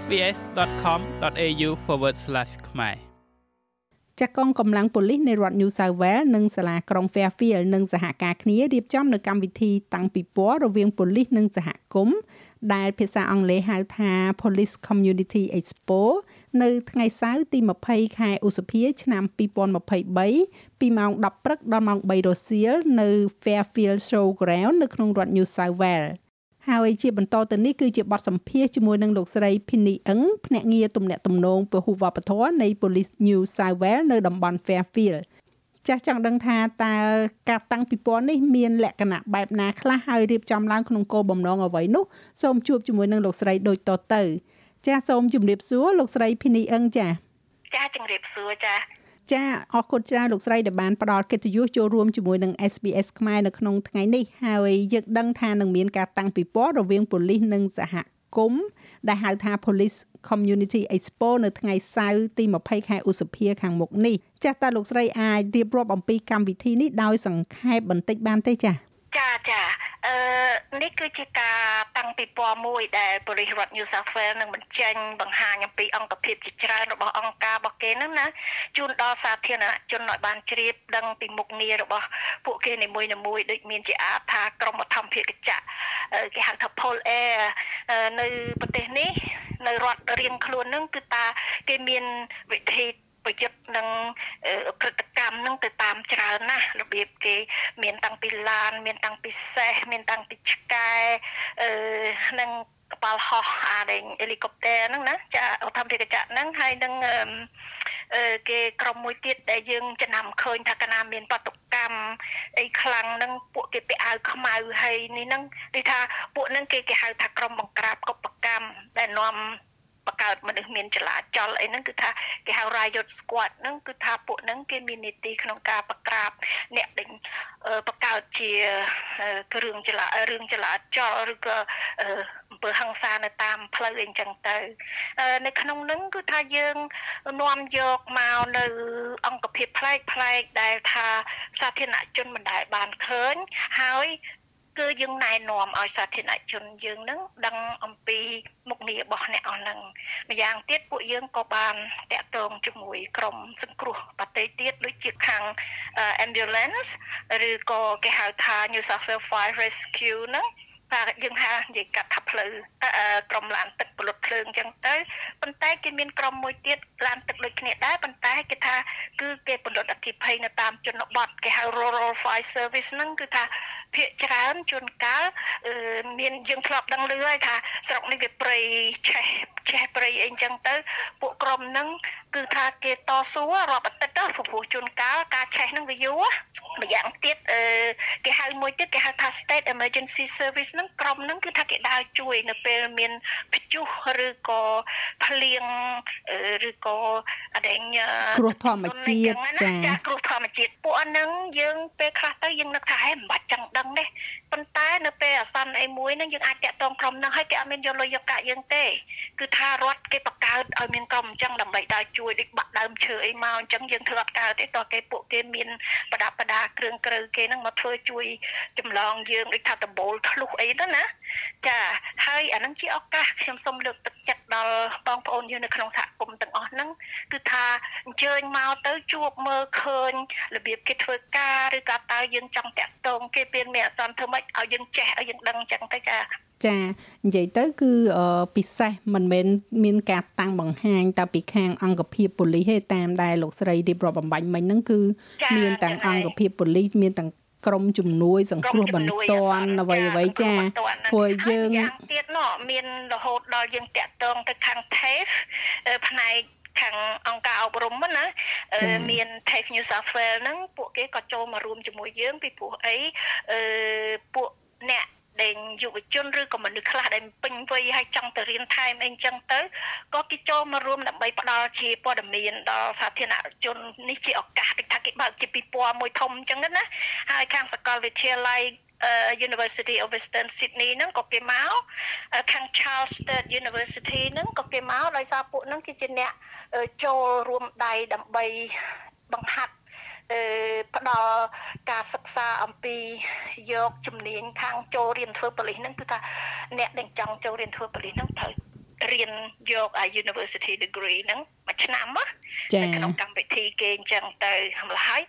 sbs.com.au/ ខ្មែរចាក់កងកម្លាំងប៉ូលីសនៃរដ្ឋ New South Wales និងសាលាក្រុង Fairfield និងសហការគ្នារៀបចំនៅកម្មវិធីតាំងពិព័រណ៍រវាងប៉ូលីសនិងសហគមន៍ដែលភាសាអង់គ្លេសហៅថា Police Community Expo នៅថ្ងៃសៅរ៍ទី20ខែឧសភា ឆ្នាំ2023ពីម៉ោង10ព្រឹកដល់ម៉ោង3រសៀលនៅ Fairfield Showground នៅក្នុងរដ្ឋ New South Wales ហើយជាបន្តទៅនេះគឺជាបទសម្ភាសជាមួយនឹងលោកស្រី Phini Eng ភ្នាក់ងារទំនាក់ទំនងពហុវប្បធម៌នៃ Police New South Wales នៅតំបន់ Fairfield ចាស់ចង់ដឹងថាតើការតាំងពិព័រណ៍នេះមានលក្ខណៈបែបណាខ្លះហើយរៀបចំឡើងក្នុងគោលបំណងអ្វីនោះសូមជួបជាមួយនឹងលោកស្រីដូចតទៅ ចាស់សូមជម្រាបសួរលោកស្រី Phini Eng ចាស់ចាជម្រាបសួរចា ចាអរគុណច្រើនលោកស្រីដែលបានផ្ដល់កិត្តិយសចូលរួមជាមួយនឹង SBS ខ្មែរនៅក្នុងថ្ងៃនេះហើយយើងដឹងថានឹងមានការតាំងពិព័រណ៍រវាងប៉ូលីសនិងសហគមន៍ដែលហៅថា Police Community Expo នៅថ្ងៃសៅរ៍ទី20ខែឧសភាខាងមុខនេះចាស់តើលោកស្រីអាចរៀបរាប់អំពីកម្មវិធីនេះដោយសង្ខេបបន្តិចបានទេចា៎ ចាចាអឺនេះគឺជាការតាំងពិព័រណ៍មួយដែលបរិរដ្ឋ New South Wales នឹងបញ្ចេញបង្ហាញអំពីអង្គភាពជាច្រើនរបស់អង្គការរបស់គេហ្នឹងណាជូនដល់សាធារណជនឲ្យបានជ្រាបដឹងពីមុខងាររបស់ពួកគេនីមួយៗដូចមានជាអាថាក្រមធម្មភាគចៈគេហៅថា Pol Air នៅប្រទេសនេះនៅរដ្ឋរៀងខ្លួនហ្នឹងគឺតាគេមានវិធី ប្រយុទ្ធនឹងព្រឹត្តិកម្មនឹងទៅតាមច្រើនណាស់របៀបគេ មានតាំងពីឡាន មានតាំងពីសេះមានតាំងពីឆ្កែអឺនឹងកប៉ាល់ហោះអាដែលហេលីកុបទ័រហ្នឹងណាចាឧទ្ធម្ភាគចក្រហ្នឹងហើយនឹងអឺគេក្រុមមួយទៀតដែលយើងចំណាំឃើញថាកណាមានបដកម្មអីខ្លាំងហ្នឹងពួកគេពាក់អាវខ្មៅហើយនេះហ្នឹងដូចថាពួកហ្នឹងគេគេហៅថាក្រុមបង្ក្រាបកុបកម្មដែលនាំ បង្កើតមនុស្សមានចលាចលអីហ្នឹងគឺថាគេហៅ riot squad ហ្នឹងគឺថាពួកហ្នឹងគេមាននីតិក្នុងការបក្រាបអ្នកដែលបង្កើតជាគ្រឿងចលារឿងចលាចលឬក៏អំពើហិង្សានៅតាមផ្លូវអីចឹងទៅនៅក្នុងហ្នឹងគឺថាយើងនាំយកមកនៅអង្គភាពផ្លែកផ្លែកដែលថាសាធារណជនមិនដែលបានឃើញហើយ គឺយើងណែនាំឲ្យសាធារណជនយើងនឹងដឹងអំពីមុខងាររបស់អ្នកអស់ហ្នឹងម្យ៉ាងទៀតពួកយើងក៏បានតាក់ទងជាមួយក្រុមសង្គ្រោះបតីទៀតដូចជាខាង ambulance ឬក៏គេហៅថា New South Wales Fire Rescue ហ្នឹង ថាយើងហៅនិយាយកាត់ថាផ្លូវក្រុមឡានទឹកពលុតភ្លើងអញ្ចឹងទៅប៉ុន្តែគេមានក្រុមមួយទៀតឡានទឹកដូចគ្នាដែរប៉ុន្តែគេថាគឺគេពលុតអធិភ័យនៅតាមជនបទគេហៅ rural fire service ហ្នឹងគឺថាភាគច្រើនជួនកាលមានយើងធ្លាប់ដឹងឮហើយថាស្រុកនេះវាព្រៃឆេះ ឆេះព្រៃអីចឹងទៅ ពួកក្រុមហ្នឹងគឺថាគេតស៊ូរាប់អាទិត្យទៅព្រោះជួនកាលការឆេះហ្នឹងវាយូរម្យ៉ាងទៀតគេហៅមួយទៀតគេហៅថា state emergency service ហ្នឹងក្រុមហ្នឹងគឺថាគេដើរជួយ នៅពេលមានព្យុះឬក៏ភ្លៀងឬក៏អដែងគ្រោះធម្មជាតិចាគ្រោះធម្មជាតិពួកហ្នឹងយើងពេលខ្លះទៅយើងនឹកថាហេមិនបាច់ចង់ដឹងទេប៉ុន្តែនៅពេលអាសន្នអីមួយហ្នឹងយើងអាចតាក់ទងក្រុមហ្នឹងហើយគេអត់មានយកលុយយកកាក់យើងទេគឺថារដ្ឋគេបង្កើតឲ្យមានក្រុមអញ្ចឹងដើម្បីដើរជួយដូចបាក់ដើមឈើអីមកអញ្ចឹងយើងធ្វើអត់កើតទេតោះគេពួកគេមានប្រដាប់ប្រដាគ្រឿងក្រៅគេហ្នឹងមកធ្វើជួយចម្លងយើងដូចថាដបូលធ្លុះអីទៅណាចាហើយអានឹងជាឱកាសខ្ញុំសូមលើកទឹកចិត្តដល់បងប្អូនយើងនៅក្នុងសហគមន៍ទាំងអស់ហ្នឹងគឺថាអញ្ជើញមកទៅជួបមើលឃើញរបៀបគេធ្វើការឬក៏តើយើងចង់តាក់ទងគេពេលមានអសន្នធ្វើម៉េចឲ្យយើងចេះឲ្យយើងដឹងអញ្ចឹងទៅចា ចានិយាយទៅគឺពិសេសមិនមែនមានការតាំងបង្ហាញតែពីខាងអង្គភាពប៉ូលីសទេតាមដែលលោកស្រីរៀបរាប់បំបញ្ញមិញហ្នឹងគឺមានទាំងអង្គភាពប៉ូលីសមានទាំងក្រុមជំនួយ សង្គ្រោះបន្ទាន់អ្វីអ្វីចាព្រោះយើងទៀតនោះមានរហូតដល់យើងតាក់ទងទៅខាង TAFE ផ្នែកខាងអង្គការអប់រំណាមាន TAFE New South Wales ហ្នឹងពួកគេក៏ចូលមករួមជាមួយយើងពីព្រោះអីអឺពួកអ្នក ដែលយុវជនឬក៏មនុស្សខ្លះដែលពេញវ័យហើយចង់ទៅរៀនថែមអីចឹងទៅក៏គេចូលមករួមដើម្បីផ្ដល់ជាព័ត៌មានដល់សាធារណជននេះជាឱកាសដូចថាគេបើកជាពិព័រណ៍មួយធំអញ្ចឹងណាហើយខាងសាកលវិទ្យាល័យ University of Western Sydney ហ្នឹងក៏គេមកខាង Charles State University ហ្នឹងក៏គេមកដោយសារពួកហ្នឹងគឺជាអ្នកចូលរួមដៃដើម្បីបង្ហាត់ ផ្ដល់ការសិក្សាអំពីយកជំនាញខាងចូលរៀនធ្វើប៉ូលីសហ្នឹងគឺថាអ្នកដែលចង់ចូលរៀនធ្វើប៉ូលីសហ្នឹងត្រូវរៀនយក university degree ហ្នឹងមួយឆ្នាំណាចា៎ក្នុងកម្មវិធីគេអញ្ចឹងទៅម្ល៉េះហើយ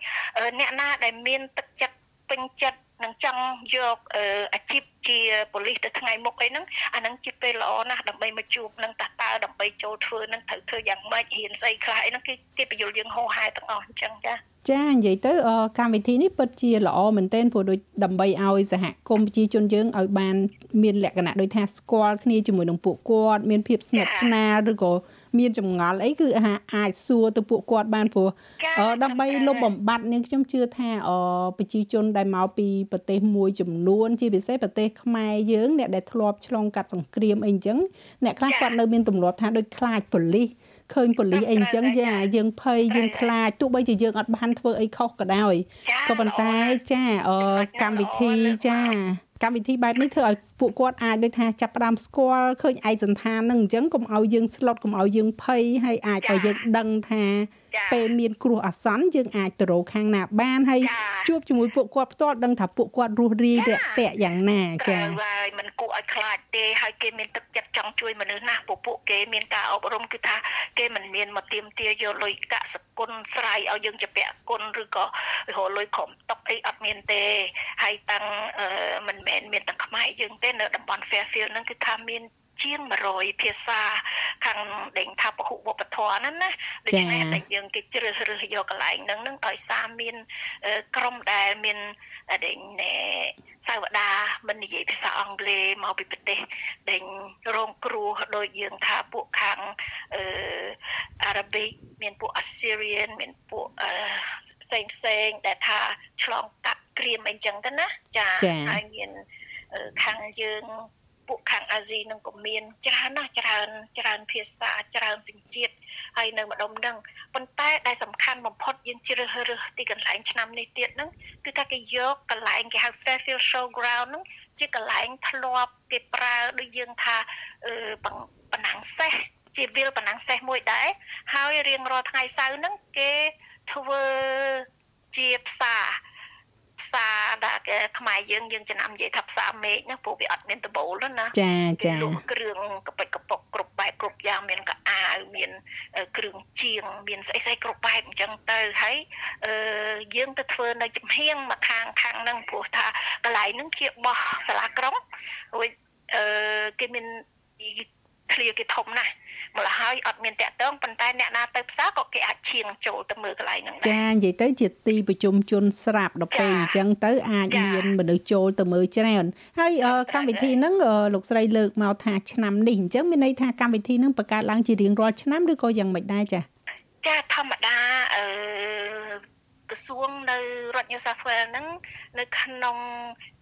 អ្នកណាដែលមានទឹកចិត្តពេញចិត្ត នឹងចង់យកអាជីពជាប៉ូលីសទៅថ្ងៃមុខអីហ្នឹងអាហ្នឹងជាពេលល្អណាស់ដើម្បីមកជួបនឹងតើតើដើម្បីចូលធ្វើនឹងត្រូវធ្វើយ៉ាងម៉េចហ៊ានស្អីខ្លះអីហ្នឹងគេគេបញ្យល់យើងហោហែទាំងអស់អញ្ចឹងចាចានិយាយទៅកម្មវិធីនេះពិតជាល្អមែនទែនព្រោះដូចដើម្បីឲ្យសហគមន៍ប្រជាជនយើងឲ្យបានមានលក្ខណៈដូចថាស្គាល់គ្នាជាមួយនឹងពួកគាត់មានភាពស្និទ្ធស្នាលឬក៏ មានចម្ងល់អីគឺអាចសួរទៅពួកគាត់បានព្រោះដើម្បីលុបបំបត្តិនាងខ្ញុំជឿថាប្រជាជនដែលមកពីប្រទេសមួយចំនួន ជាពិសេសប្រទេសខ្មែរយើងអ្នកដែលធ្លាប់ឆ្លងកាត់សង្គ្រាមអីអញ្ចឹងអ្នកខ្លះគាត់នៅមានទម្លាប់ថាដូចខ្លាចប៉ូលីសឃើញប៉ូលីសអីអញ្ចឹងយ៉ាយើងភ័យយើងខ្លាចទោះបីជាយើងអត់បានធ្វើអីខុសក៏ដោយក៏ប៉ុន្តែចាកម្មវិធីចា កម្មវិធីបែបនេះធ្វើឲ្យពួកគាត់អាចដូចថាចាប់ផ្ដើមស្គាល់ឃើញឯកសន្តាននឹងអញ្ចឹងកុំឲ្យយើងស្លុតកុំឲ្យយើងភ័យហើយអាចឲ្យយើងដឹងថាពេលមានគ្រោះអាសន្នយើងអាចទៅរកខាងណាបានហើយជួបជាមួយពួកគាត់ផ្ទាល់ដឹងថាពួកគាត់រស់រាយរាក់ទាក់យ៉ាងណាចា៎ហើយមិនគួរឲ្យខ្លាចទេហើយគេមានទឹកចិត្តចង់ជួយមនុស្សណាស់ពួកពួកគេមានការអប់រំគឺថាគេមិនមានមកទៀមទាយកលុយកសគុណស្រ័យឲ្យយើងជាពាក់គុណឬក៏រលុយក្រុមតុកអីអត់មានទេហើយតាំងមិនមែនមានតែខ្មែរយើងទេនៅតំបន់ Fairfield ហ្នឹងគឺថាមាន ជាង100ភាសាខាងដេញថាពហុវប្បធម៌ហ្នឹងណាដូច្នេះតែយើងគេជ្រើសរើសយកកន្លែងហ្នឹងហ្នឹងដោយសារមានក្រុមដែលមានដេញសាវតាមិននិយាយភាសាអង់គ្លេសមកពីប្រទេសដេញរងគ្រោះដោយយើងថាពួកខាងអឺអារ៉ាប៊ិកមានពួក Assyrian មានពួកអឺផ្សេងផ្សេងដែលថាឆ្លងកាត់ក្រៀមអីចឹងទៅណាចាហើយមានខាងយើង ពួកខាងអាស៊ីនឹងក៏មានច្រើនណាស់ច្រើនច្រើនភាសាច្រើនសញ្ជាតិហើយនៅម្ដុំនឹងប៉ុន្តែដែលសំខាន់បំផុតយើងជ្រើសរើសទីកន្លែងឆ្នាំនេះទៀតហ្នឹងគឺថាគេយកកន្លែងគេហៅ Fairfield Showground ហ្នឹងជាកន្លែងធ្លាប់គេប្រើដូចយើងថាអឺបណ្ណាំងសេះជាវិលបណ្ណាំងសេះមួយដែរហើយរៀងរាល់ថ្ងៃសៅរ៍ហ្នឹងគេធ្វើជាផ្សារ ផ្សារដែលខ្មែរយើងយើងចំណាំនិយាយថាផ្សារមេឃណាព្រោះវាអត់មានដបូលណាចាចាលក់គ្រឿងកប៉ិចកប៉ុកគ្រប់បែបគ្រប់យ៉ាងមានកអាវមានគ្រឿងជាង មានស្អីស្អីគ្រប់បែបអញ្ចឹងទៅហើយអឺយើងទៅធ្វើនៅចំហៀងមកខាងខាងហ្នឹងព្រោះថាកន្លែងហ្នឹងជាបោះសាលាក្រុងរួចអឺគេមានឃ្លាគេធំណាស់ ម្ល៉េះហើយអត់មានតាក់ទងប៉ុន្តែអ្នកណាទៅផ្សារក៏គេអាចឈៀងចូលទៅមើលកន្លែងហ្នឹងដែរចានិយាយទៅជាទីប្រជុំជនស្រាប់ដល់ពេលអញ្ចឹងទៅអាចមានមនុស្សចូលទៅមើលច្រើនហើយកម្មវិធីហ្នឹងលោកស្រីលើកមកថាឆ្នាំនេះអញ្ចឹងមានន័យថាកម្មវិធីហ្នឹងបង្កើតឡើងជារៀងរាល់ឆ្នាំឬក៏យ៉ាងម៉េចដែរចាចាធម្មតាអឺក្រសួងនៅរដ្ឋ New South Wales ហ្នឹងនៅក្នុង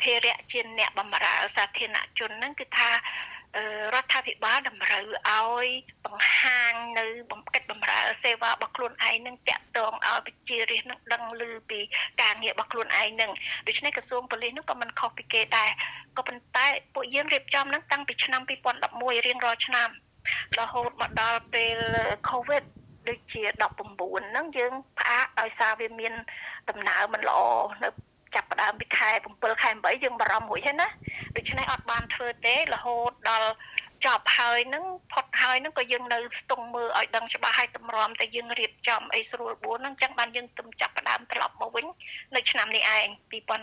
ភារៈជាអ្នកបម្រើសាធារណជនហ្នឹងគឺថា រដ្ឋាភិបាលតម្រូវឲ្យបង្ហាញនៅបំកិច្ចបំរើសេវារបស់ខ្លួនឯងនឹងតាក់ទងឲ្យប្រជារាស្ត្រនឹងដឹងឮពីការងាររបស់ខ្លួនឯងនឹងដូច្នេះក្រសួងប៉ូលីសនឹងក៏មិនខុសពីគេដែរក៏ប៉ុន្តែពួកយើងរៀបចំនឹងតាំងពីឆ្នាំ2011រៀងរាល់ឆ្នាំរហូតមកដល់ពេល COVID ដូចជា19ហ្នឹងយើងផ្អាកដោយសារវាមានដំណើរមិនល្អនៅ ចាប់ផ្ដើមពីខែ7ខែ8យើងបារម្ភរួចហើយណាដូច្នេះអត់បានធ្វើទេរហូតដល់ចប់ហើយនឹងផុតហើយនឹងក៏យើងនៅស្ទង់មើលឲ្យដឹងច្បាស់ហើយតម្រាំតែយើងរៀបចំអីស្រួលបួនហ្នឹងចឹងបានយើងទំចាប់ផ្ដើមត្រឡប់មកវិញនៅឆ្នាំនេះឯង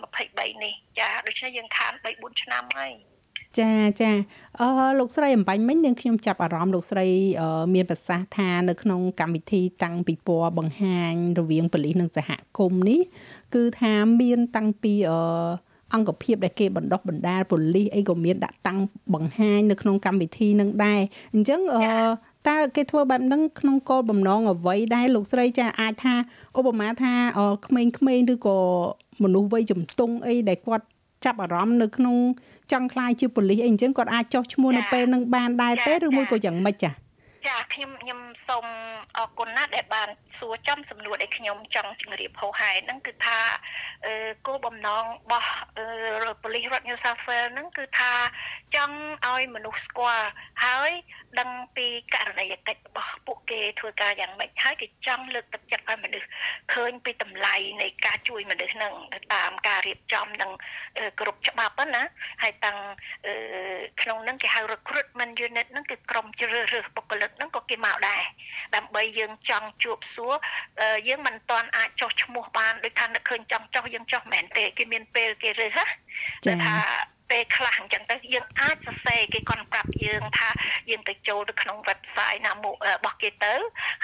2023នេះចាដូច្នេះយើងខាន3 4ឆ្នាំហើយ ចាចាអឺលោកស្រីអំបញ្ញមិញនឹងខ្ញុំចាប់អារម្មណ៍លោកស្រីមានប្រសាសន៍ថានៅក្នុងកម្មវិធីតាំងពីពណ៌បង្ហាញរវាងប៉ូលីសនិងសហគមន៍នេះគឺថាមានតាំងពីអឺអង្គភាពដែលគេបណ្ដោះបណ្ដាលប៉ូលីសអីក៏មានដាក់តាំងបង្ហាញនៅក្នុងកម្មវិធីនឹងដែរអញ្ចឹងអឺតើគេធ្វើបែបហ្នឹងក្នុងគោលបំណងអ្វីដែរលោកស្រីចាអាចថាឧបមាថាក្មេងៗឬក៏មនុស្សវ័យជំទង់អីដែលគាត់ ចាប់អារម្មណ៍នៅក្នុងចង់ខ្លាយជាប៉ូលីសអីអញ្ចឹងគាត់អាចចោះឈ្មោះនៅពេលនឹងបានដែរទេឬមួយក៏យ៉ាងម៉េចចា ចាខ្ញុំខ្ញុំសូមអរគុណណាស់ដែលបានសួរចំសំណួរដែលខ្ញុំចង់ជម្រាបហោហែហ្នឹងគឺថាគោលបំណងរបស់ប៉ូលីសរដ្ឋ New South Wales ហ្នឹងគឺថាចង់ឲ្យមនុស្សស្គាល់ហើយដឹងពីករណីយកិច្ចរបស់ពួកគេធ្វើការយ៉ាងម៉េចហើយគេចង់លើកទឹកចិត្តឲ្យមនុស្សឃើញពីតម្លៃនៃការជួយមនុស្សហ្នឹងតាមការរៀបចំនិងគ្រប់ច្បាប់ណាហើយតាំងក្នុងហ្នឹងគេហៅ recruitment unit ហ្នឹងគឺក្រុមជ្រើសរើសបុគ្គលិកហ្នឹងក៏គេមកដែរដើម្បីយើងចង់ជួបសួរយើងមិនទាន់អាចចោះឈ្មោះបានដូចថានឹកឃើញចង់ចោះយើងចោះមែនទេគេមានពេលគេរើសណាថាពេលខ្លះអញ្ចឹងទៅយើងអាចសរសេរគេគាត់ប្រាប់យើងថាយើងទៅចូលទៅក្នុង website ណាមួយរបស់គេទៅ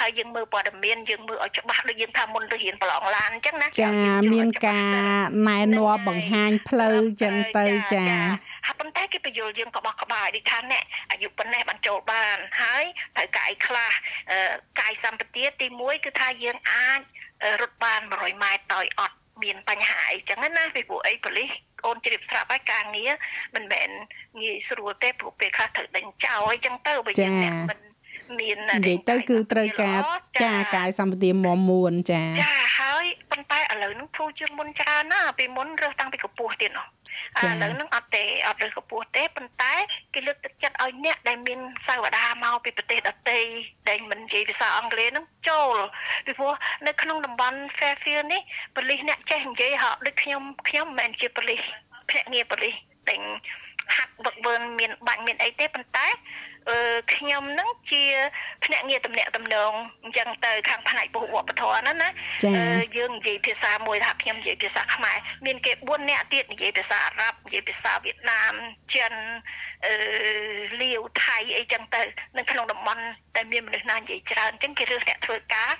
ហើយយើងមើលព័ត៌មានយើងមើលឲ្យច្បាស់ដូចយើងថាមុនទៅរៀនប្រឡងឡានអញ្ចឹងណាចាមានការណែនាំបង្ហាញផ្លូវអញ្ចឹងទៅចា ហើយប៉ុន្តែគេបញ្យល់យើងក៏បោះក្បាយដូចថាអ្នកអាយុប៉ុណ្ណេះបានចូលបានហើយត្រូវកាយខ្លះកាយសម្បទាទី1គឺថាយើងអាចរត់បាន100ម៉ែត្រដោយអត់មានបញ្ហាអីចឹងណាពីព្រោះអីប៉ូលីសអូនជ្រាបស្រាប់ហើយការងារមិនមែនងាយស្រួលទេព្រោះពេលខ្លះត្រូវដេញចោលអីចឹងទៅបើយើងអ្នកមិនមាននិយាយទៅគឺត្រូវការចាកាយសម្បទាមមួនចាចាហើយប៉ុន្តែឥឡូវនឹងធូរជាងមុនច្រើនណាពីមុនរើសតាំងពីកម្ពស់ទៀតនោះ ឥឡូវហ្នឹងអត់ទេអត់រើសកម្ពស់ទេប៉ុន្តែគេលើកទឹកចិត្តឲ្យអ្នកដែលមានសាវតាមកពីប្រទេសដទៃដែលមិននិយាយភាសាអង់គ្លេសហ្នឹងចូលពីព្រោះនៅក្នុងតំបន់ Fairfield នេះប៉ូលីសអ្នកចេះនិយាយហៅដូចខ្ញុំខ្ញុំមិនមែនជាប៉ូលីសភ្នាក់ងារប៉ូលីសដែលហាត់វឹកវើមានបាច់មានអីទេប៉ុន្តែអឺខ្ញុំនឹងជាភ្នាក់ងារតំណាក់តំណងអញ្ចឹងទៅខាងផ្នែកពុះវប្បធម៌ហ្នឹងណាអឺយើងនិយាយភាសាមួយថាខ្ញុំនិយាយភាសាខ្មែរមានគេ4នាក់ទៀតនិយាយភាសាអារ៉ាប់និយាយភាសាវៀតណាមចិនអឺលាវថៃអីចឹងទៅនៅក្នុងតំបន់តែមានមនុស្សណានិយាយច្រើនអញ្ចឹងគេរើសអ្នកធ្វើការ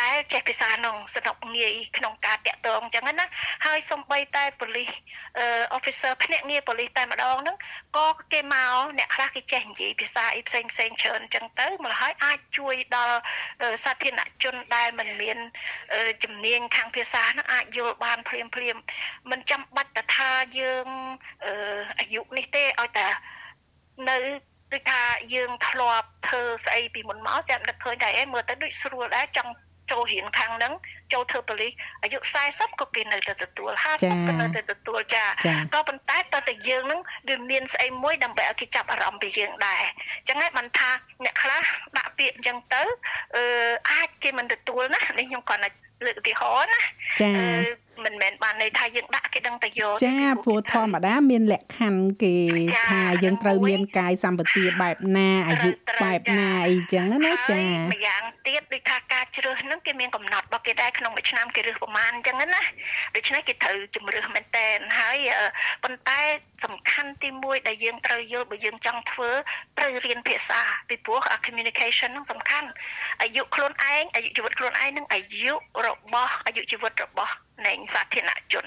ដែលចេះភាសានោះសនុកងាយក្នុងការតាក់ទងអញ្ចឹងណាហើយសំបីតែប៉ូលីសអឺ officer ភ្នាក់ងារប៉ូលីសតែម្ដងហ្នឹងក៏គេមកអ្នកខ្លះគេចេះនិយាយភាសាអីផ្សេងផ្សេងច្រើនអញ្ចឹងទៅមកហើយអាចជួយដល់សាធារណជនដែលមិនមានជំនាញខាងភាសាហ្នឹងអាចយល់បានភ្លាមភ្លាមមិនចាំបាច់តែថាយើងអាយុនេះទេឲ្យតែនៅដូចថាយើងធ្លាប់ធ្វើស្អីពីមុនមកស្រាប់នឹកឃើញដែរមើលទៅដូចស្រួលដែរចង់ ចូលរៀនខាងហ្នឹងចូលធ្វើប៉ូលីសអាយុ40ក៏គេនៅតែទទួល50ក៏នៅតែទទួលចាក៏ប៉ុន្តែតើតើយើងហ្នឹងវាមានស្អីមួយដើម្បីឲ្យគេចាប់អារម្មណ៍ពីយើងដែរអញ្ចឹងហើយបានថាអ្នកខ្លះដាក់ពាក្យអញ្ចឹងទៅអឺអាចគេមិនទទួលណានេះខ្ញុំគាត់លើកឧទាហរណ៍ណាចាមិនមែន បានន័យថាយើងដាក់គេដឹងតែយកចាព្រោះធម្មតាមានលក្ខខណ្ឌគេថាយើងត្រូវមានកាយសម្បទាបែបណាអាយុបែបណាអីចឹងណាចាម្យ៉ាងទៀតដូចថាការជ្រើសហ្នឹងគេមានកំណត់របស់គេដែរក្នុងមួយឆ្នាំគេរើសប្រមាណអញ្ចឹងណាដូច្នេះគេត្រូវជំរើសមែនតែនហើយប៉ុន្តែសំខាន់ទី1ដែលយើងត្រូវយល់បើយើងចង់ធ្វើត្រូវរៀនភាសាពីព្រោះ communication ហ្នឹងសំខាន់អាយុខ្លួនឯងអាយុជីវិតខ្លួនឯងនិងអាយុរបស់អាយុជីវិតរបស់នៃសាធារណជន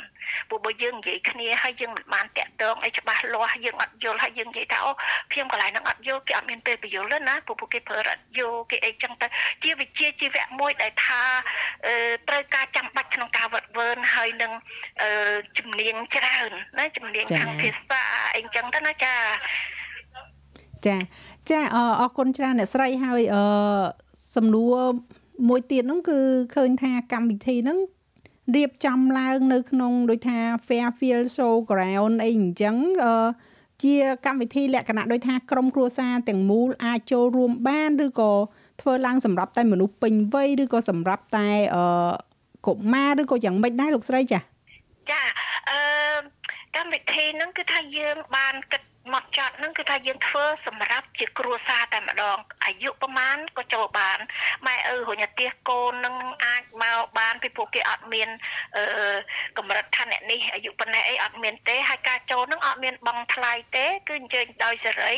ព្រោះបើយើងនិយាយគ្នាហើយយើងមិនបានតាក់ទងអីច្បាស់លាស់យើងអត់យល់ហើយយើងនិយាយថាអូខ្ញុំកន្លែងហ្នឹងអត់យល់គេអត់មានពេលបញ្យល់ទេណាព្រោះពួកគេប្រើរត់យល់គេអីចឹងទៅជាវិជាជីវៈមួយដែលថាត្រូវការចាំបាច់ក្នុងការវឹកវើហើយនឹងជំនាញច្រើនណាជំនាញខាងភាសាអីចឹងទៅណាចាចាចាអរគុណច្រើនអ្នកស្រីហើយអឺសំណួរមួយទៀតហ្នឹងគឺឃើញថាកម្មវិធីហ្នឹង រៀបចំឡើងនៅក្នុងដូចថា Fairfield Showground អីអញ្ចឹងអឺជាកម្មវិធីលក្ខណៈដូចថាក្រុមគ្រួសារទាំងមូលអាចចូលរួមបានឬក៏ធ្វើឡើងសម្រាប់តែមនុស្សពេញវ័យឬក៏សម្រាប់តែអឺកុមារឬក៏យ៉ាងម៉េចដែរលោកស្រីចាចាអឺកម្មវិធីហ្នឹងគឺថាយើងបានគិត មកចត់ហ្នឹងគឺថាយើងធ្វើសម្រាប់ជាគ្រួសារតែម្ដងអាយុប្រហែលក៏ចូលបានម៉ែឪរញទៀសកូននឹងអាចមកបានពីពួកគេអត់មានអឺកម្រិតឋានៈនេះអាយុប៉ុណ្ណេះអីអត់មានទេហើយការចូលនឹងអត់មានបង់ថ្លៃទេគឺអញ្ជើញដោយសេរី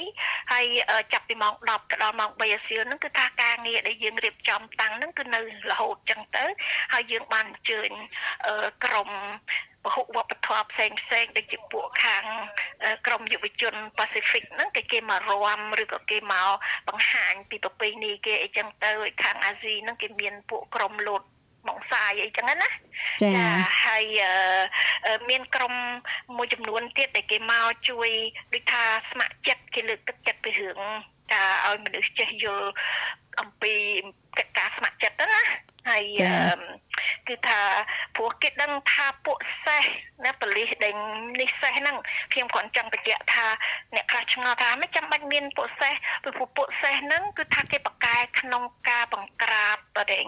ហើយចាប់ពីម៉ោង10ទៅដល់ម៉ោង3អាសៀលហ្នឹងគឺថាការងារដែលយើងរៀបចំតាំងហ្នឹងគឺនៅរហូតចឹងទៅហើយយើងបានអញ្ជើញក្រុម ពហុវប្បធម៌ផ្សេងផ្សេងដូចជាពួកខាងក្រមយុវជន Pacific ហ្នឹងគេគេមករាំឬក៏គេមកបង្ហាញពីប្រពៃណីគេអីចឹងទៅខាងអាស៊ីហ្នឹងគេមានពួកក្រមលោតបងសាយអីចឹងណាចាហើយមានក្រុមមួយចំនួនទៀតដែលគេមកជួយដូចថាស្ម័គ្រចិត្តគេលើកទឹកចិត្តពីរឿងការឲ្យមនុស្សចេះយល់អំពីកិច្ចការស្ម័គ្រចិត្តណា ហើយគឺថាព្រោះគេដឹងថាពួកសេះណាបលិសដេញនេះសេះហ្នឹងខ្ញុំគ្រាន់ចង់បញ្ជាក់ថាអ្នកខ្លះឆ្ងល់ថាមិនចាំបាច់មានពួកសេះព្រោះពួកសេះហ្នឹងគឺថាគេបកកែក្នុងការបង្ក្រាបដេញ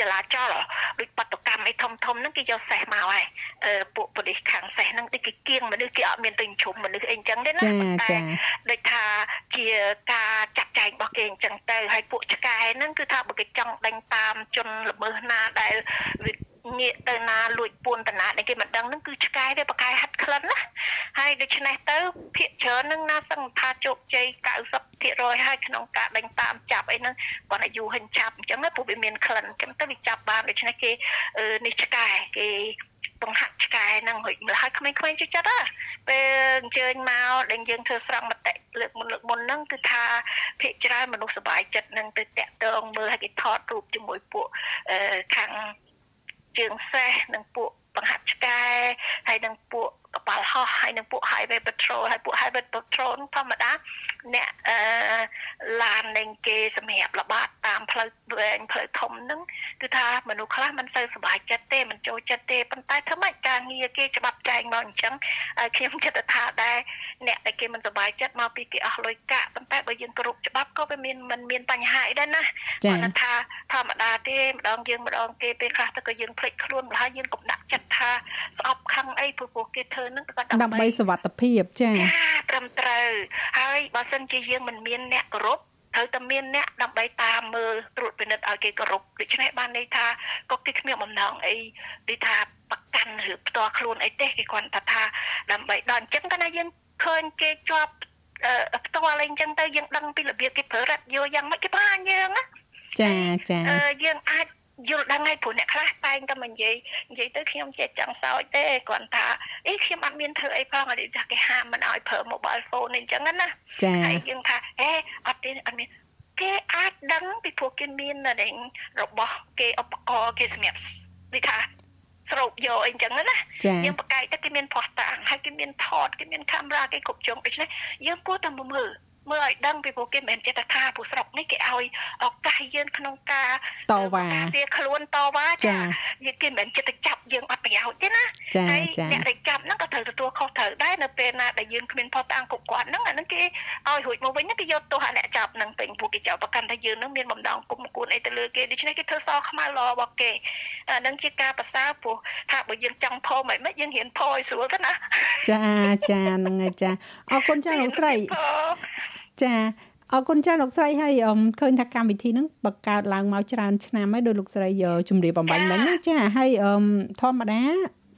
ចលាចលដូចបដកម្មអីធំធំហ្នឹងគេយកសេះមកហើយពួកប៉ូលីសខាងសេះហ្នឹងដូចគេគៀងមនុស្សគេអត់មានទៅជុំមនុស្សអីអញ្ចឹងទេណាចាចាដូចថាជាការចាត់ចែងរបស់គេអញ្ចឹងទៅហើយពួកឆ្កែហ្នឹងគឺថាបើគេចង់ដេញតាមជនល្មើសណាដែលវា ងាកទៅណាលួចពួនតាណាដែលគេមិនដឹងហ្នឹងគឺឆ្កែវាប្រកែហាត់ក្លិនណាហើយដូច្នេះទៅភាកច្រើនហ្នឹងណាសឹងថាជោគជ័យ90%ហើយក្នុងការដេញតាមចាប់អីហ្នឹងគាត់អាយុហិញចាប់អញ្ចឹងណាព្រោះវាមានក្លិនអញ្ចឹងទៅវាចាប់បានដូច្នេះគេនេះឆ្កែគេបង្ហាត់ឆ្កែហ្នឹងរួចម្ល៉េះហើយក្មេងៗជួយចិត្តហ៎ពេលអញ្ជើញមកដែលយើងធ្វើស្រង់មតិលើកមុនលើកមុនហ្នឹងគឺថាភាកច្រើនមនុស្សសប្បាយចិត្តនឹងទៅតាក់ទងមើលឲ្យគេថតរូបជាមួយពួកខាង ជើងសេះនិងពួកបង្ហាត់ឆ្កែហើយនិងពួកកប៉ាល់ហោះហើយនិងពួក Highway Patrol ហើយពួក Highway Patrol ធម្មតាអ្នកអឺឡាននឹងគេសម្រាប់ល្បាតតាមផ្លូវវែងផ្លូវធំហ្នឹងគឺថាមនុស្សខ្លះមិនសូវសប្បាយចិត្តទេមិនចូលចិត្តទេប៉ុន្តែធ្វើម៉េចការងារគេច្បាប់ចែងមកអញ្ចឹងខ្ញុំចិត្តថាដែរអ្នកដែលគេមិនសប្បាយចិត្តមកពីគេអស់លុយកាក់ប៉ុន្តែបើយើងគោរពច្បាប់ក៏វាមានមិនមានបញ្ហាអីដែរណាគាត់ថាធ ម្មតាទេម្ដងយើងម្ដងគេពេលខ្លះទៅក៏យើងភ្លេចខ្លួនម្ល៉េះយើងកុំដាក់ចិត្តថាស្អប់ខឹងអីព្រោះពួកគេធ្វើនឹងក៏ដើម្បីសុវត្ថិភាពចា៎ត្រឹមត្រូវហើយបើសិនជាយើងមិនមានអ្នកគោរពត្រូវតែមានអ្នកដើម្បីតាមមើលត្រួតពិនិត្យឲ្យគេគោរពដូច្នេះបានន័យថាក៏គេគ្មានបំណងអីដូចថាប្រកាន់ឬផ្ទាល់ខ្លួនអីទេគេគ្រាន់តែថាដើម្បីដល់អញ្ចឹងកាលណាយើងឃើញគេជាប់ផ្ទាល់អីអញ្ចឹងទៅយើងដឹងពីរបៀបគេប្រើរ៉ាត់យោយ៉ាងម៉េចគេបានយើងណា ចាចាយើងអាចយល់ដឹងហើយព្រោះអ្នកខ្លះតែងតែមកនិយាយនិយាយទៅខ្ញុំចេះចង់សោចទេគ្រាន់ថាអីខ្ញុំអត់មានធ្វើអីផងអត់ថាគេហាមមិនឲ្យប្រើ mobile phone អីចឹងណាចាហើយយើងថាអេអត់ទេអត់មានគេអាចដឹងពីព្រោះគេមានរបស់គេឧបករណ៍គេសម្រាប់ដូចថាស្រូបយកអីចឹងណាយើងបកកាយទៅគេមានផោះតាំងហើយគេមានថតគេមានកាមេរ៉ាគេគ្រប់ជ្រុងដូច្នេះយើងគួរតែមើល មើលឲ្យដឹងពីព្រោះគេមិនចេះតែថាពួកស្រុកនេះគេឲ្យឱកាសយើងក្នុងការតវ៉ាវាខ្លួនតវ៉ាចាគេមិនចេះតែចាប់យើងអត់ប្រយោជន៍ទេណាហើយអ្នកដែលចាប់ហ្នឹងក៏ត្រូវទទួលខុសត្រូវដែរនៅពេលណាដែលយើងគ្មានផុសតាំងគ្រប់គាត់ហ្នឹងអាហ្នឹងគេឲ្យរួចមកវិញគេយកទោសអាអ្នកចាប់ហ្នឹងពេញពួកគេចាប់ប្រកាន់ថាយើងហ្នឹងមានបំដងគុំគួនអីទៅលើគេដូច្នេះគេធ្វើសខ្មៅល្អរបស់គេអាហ្នឹងជាការប្រសើរព្រោះថាបើយើងចង់ផមិនមិនយើងរៀនផឲ្យស្រួលទៅណាចាចាហ្នឹងហើយចាអរគុណចាលោកស្រី ចាអរគុណចាលោកស្រីហើយឃើញថាកម្មវិធីហ្នឹងបង្កើតឡើងមកច្រើនឆ្នាំហើយដោយលោកស្រីជម្រាបបំបញ្ញមិញណាចាហើយធម្មតា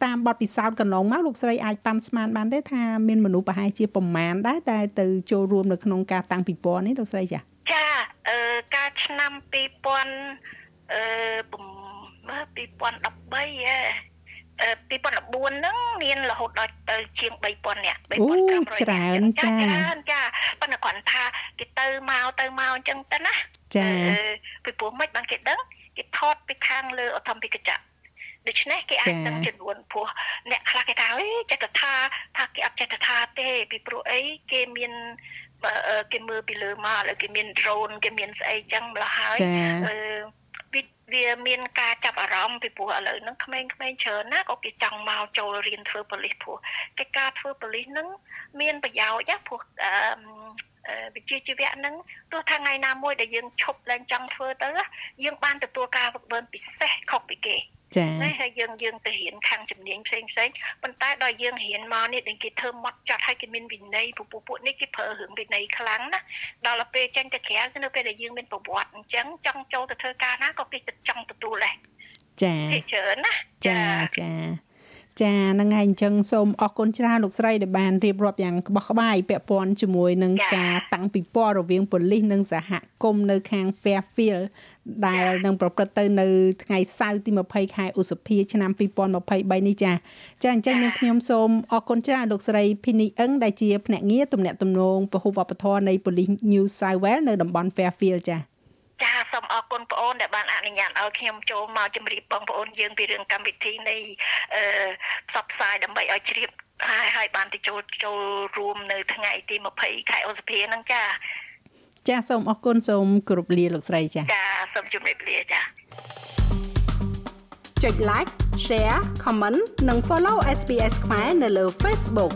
តាមបទពិសោធន៍កន្លងមកលោកស្រីអាចប៉ាន់ស្មានបានទេថាមានមនុស្សប្រហែលជាប្រមាណដែរដែលទៅចូលរួមនៅក្នុងការតាំងពិព័រណ៍នេះលោកស្រីចាចាអឺការឆ្នាំ2000អឺ2013ហ៎ 2014ហ្នឹងមានរហូតដល់ទៅជាង3000នាក់3500ច្រើនចាច្រើនចាប៉ុន្តែគាត់ថាគេទៅមកទៅមកអញ្ចឹងទៅណាចាពីព្រោះមិនបានគេដឹងគេថតពីខាងលើអធំពីកញ្ចក់ដូច្នេះគេអាចដឹងចំនួនព្រោះអ្នកខ្លះគេថាអីចេះតែថាថាគេអត់ចេះតែថាទេពីព្រោះអីគេមានគេមើលពីលើមកឥឡូវគេមាន drone គេមានស្អីចឹងម្ល៉េះហើយអឺ វាមានការចាប់អារម្មណ៍ពីព្រោះឥឡូវហ្នឹងក្មេងៗច្រើនណាក៏គេចង់មកចូលរៀនធ្វើប៉ូលីសព្រោះកិច្ចការធ្វើប៉ូលីសហ្នឹងមានប្រយោជន៍ណាព្រោះអឺវិជ្ជាជីវៈហ្នឹងទោះថាថ្ងៃណាមួយដែលយើងឈប់ឡើងចង់ធ្វើទៅយើងបានទទួលការវឹកវើពិសេសខុសពីគេ ចា៎ណាហើយយើងយើងទៅរៀនខាងជំនាញផ្សេងផ្សេងប៉ុន្តែដល់យើងរៀនមកនេះដែលគេធ្វើម៉ត់ចាត់ឲ្យគេមានវិន័យពពួកពួកនេះគេប្រើរឿងវិន័យខ្លាំងណាដល់ពេលចេញទៅក្រៅគឺនៅពេលដែលយើងមានប្រវត្តិអញ្ចឹងចង់ចូលទៅធ្វើការណាក៏គេចង់ទទួលដែរចា៎ច្រើនណាចាចា ចាហ្នឹងហើយអញ្ចឹងសូមអរគុណច្រើនលោកស្រីដែលបានរៀបរាប់យ៉ាងក្បោះក្បាយពាក់ព័ន្ធជាមួយនឹងការតាំងពិព័រណ៍រវាងប៉ូលីសនិងសហគមន៍នៅខាង Fairfield ដែលនឹងប្រព្រឹត្តទៅនៅថ្ងៃសៅរ៍ទី20ខែឧសភាឆ្នាំ2023នេះចាចាអញ្ចឹងនាងខ្ញុំសូមអរគុណច្រើនលោកស្រីភីនីអឹងដែលជាភ្នាក់ងារទំនាក់ទំនងពហុវប្បធម៌នៃប៉ូលីស New South Wales នៅតំបន់ Fairfield ចា ចាសូមអរគុណបងអូនដែលបានអនុញ្ញាតឲ្យខ្ញុំចូលមកជម្រាបបងប្អូនយើងពីរឿងកម្មវិធីនៃអឺផ្សព្វផ្សាយដើម្បីឲ្យជ្រាបហើយហើយបានទៅចូលចូលរួមនៅថ្ងៃទី20ខែឧសភាហ្នឹងចាចាសសូមអរគុណសូមគោរពលាលោកស្រីចាចាសូមជម្រាបលាចាចុច like share comment និង follow SPS ខ្មែរនៅលើ Facebook